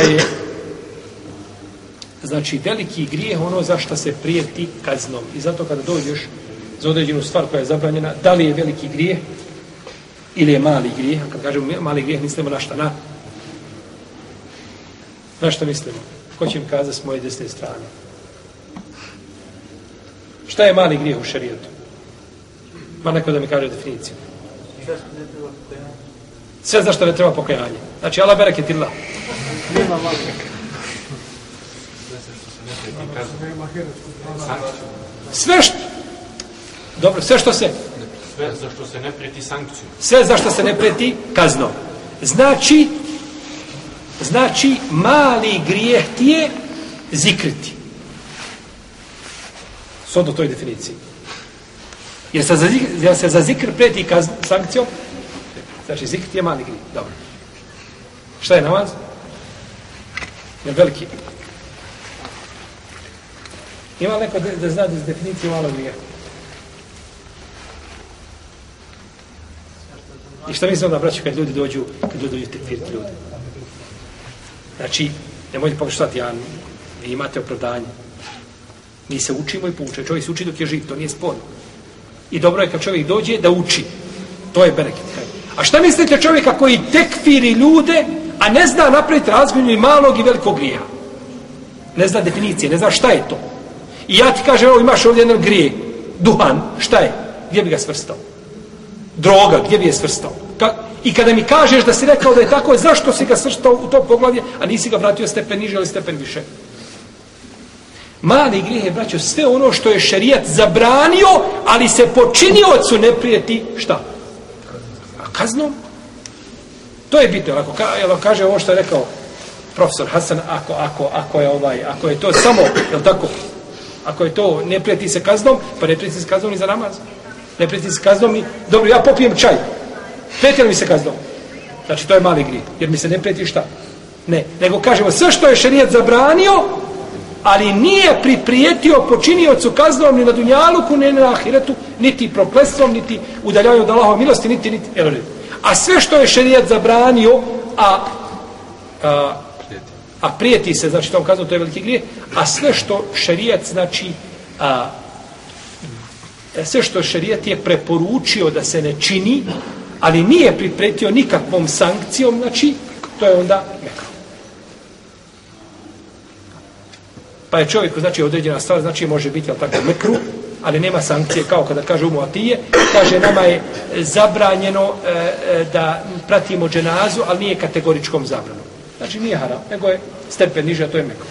je znači veliki grijeh ono za što se prijeti kaznom. I zato kada dođeš za određenu stvar koja je zabranjena, da li je veliki grijeh ili je mali grijeh, a kad kažemo mali grijeh mislimo na šta? Na, na šta mislimo? Ko će mi kazati s moje desne strane? Šta je mali grijeh u šarijetu? Ma neko da mi kaže definiciju. Sve za što ne treba pokajanje. Znači, Allah bereket illa. Nema malo. Sve što... Dobro, sve što se... Sve za što se ne prijeti sankciju. Sve za što se ne preti kaznom. Znači, znači, mali grijeh ti je zikriti. Sod do toj definiciji. Jer se za, zikr, jer se za zikr preti kazn, sankcijom, znači zikr ti je mali grijeh. Dobro. Šta je namaz? Je veliki. Ima neko da, da zna da definiciju alavija? I šta mislim da braću kad ljudi dođu, kad ljudi dođu tekfiriti ljudi? Znači, nemojte pokušati, ja, vi imate opravdanje. Mi se učimo i pouče. Čovjek se uči dok je živ, to nije sporno. I dobro je kad čovjek dođe da uči. To je bereket. A šta mislite čovjeka koji tekfiri ljude, a ne zna napraviti razmjenu i malog i velikog grija? Ne zna definicije, ne zna šta je to. I ja ti kažem, evo imaš ovdje jedan grije, duhan, šta je? Gdje bi ga svrstao? Droga, gdje bi je svrstao? Ka I kada mi kažeš da si rekao da je tako, zašto si ga svrstao u to poglavlje, a nisi ga vratio stepen niže ili stepen više? Mali grijeh je, braćo, sve ono što je šerijat zabranio, ali se počiniocu ne prijeti, šta? A kaznom? To je bitno, ako, ka, ako kaže ovo što je rekao profesor Hasan, ako, ako, ako je ovaj, ako je to samo, je tako, ako je to, ne prijeti se kaznom, pa ne prijeti se kaznom ni za namaz. Ne prijeti se kaznom i, dobro, ja popijem čaj. Prijeti mi se kaznom? Znači, to je mali grijeh, jer mi se ne prijeti šta? Ne, nego kažemo, sve što je šerijat zabranio, ali nije priprijetio počiniocu kaznom ni na dunjaluku, ni na ahiretu, niti proklestvom, niti udaljavanju od Allahove milosti, niti, niti, evo A sve što je šerijat zabranio, a, a a prijeti se, znači tom kaznom, to je veliki grije, a sve što šerijat, znači, a, sve što šerijat je preporučio da se ne čini, ali nije pripretio nikakvom sankcijom, znači, to je onda mekro. Pa je čovjeku, znači, određena stvar, znači, može biti, ali tako, mekru, ali nema sankcije, kao kada kaže umu Atije, kaže, nama je zabranjeno e, e, da pratimo dženazu, ali nije kategoričkom zabranom. Znači nije haram, nego je stepen niže, a to je meko.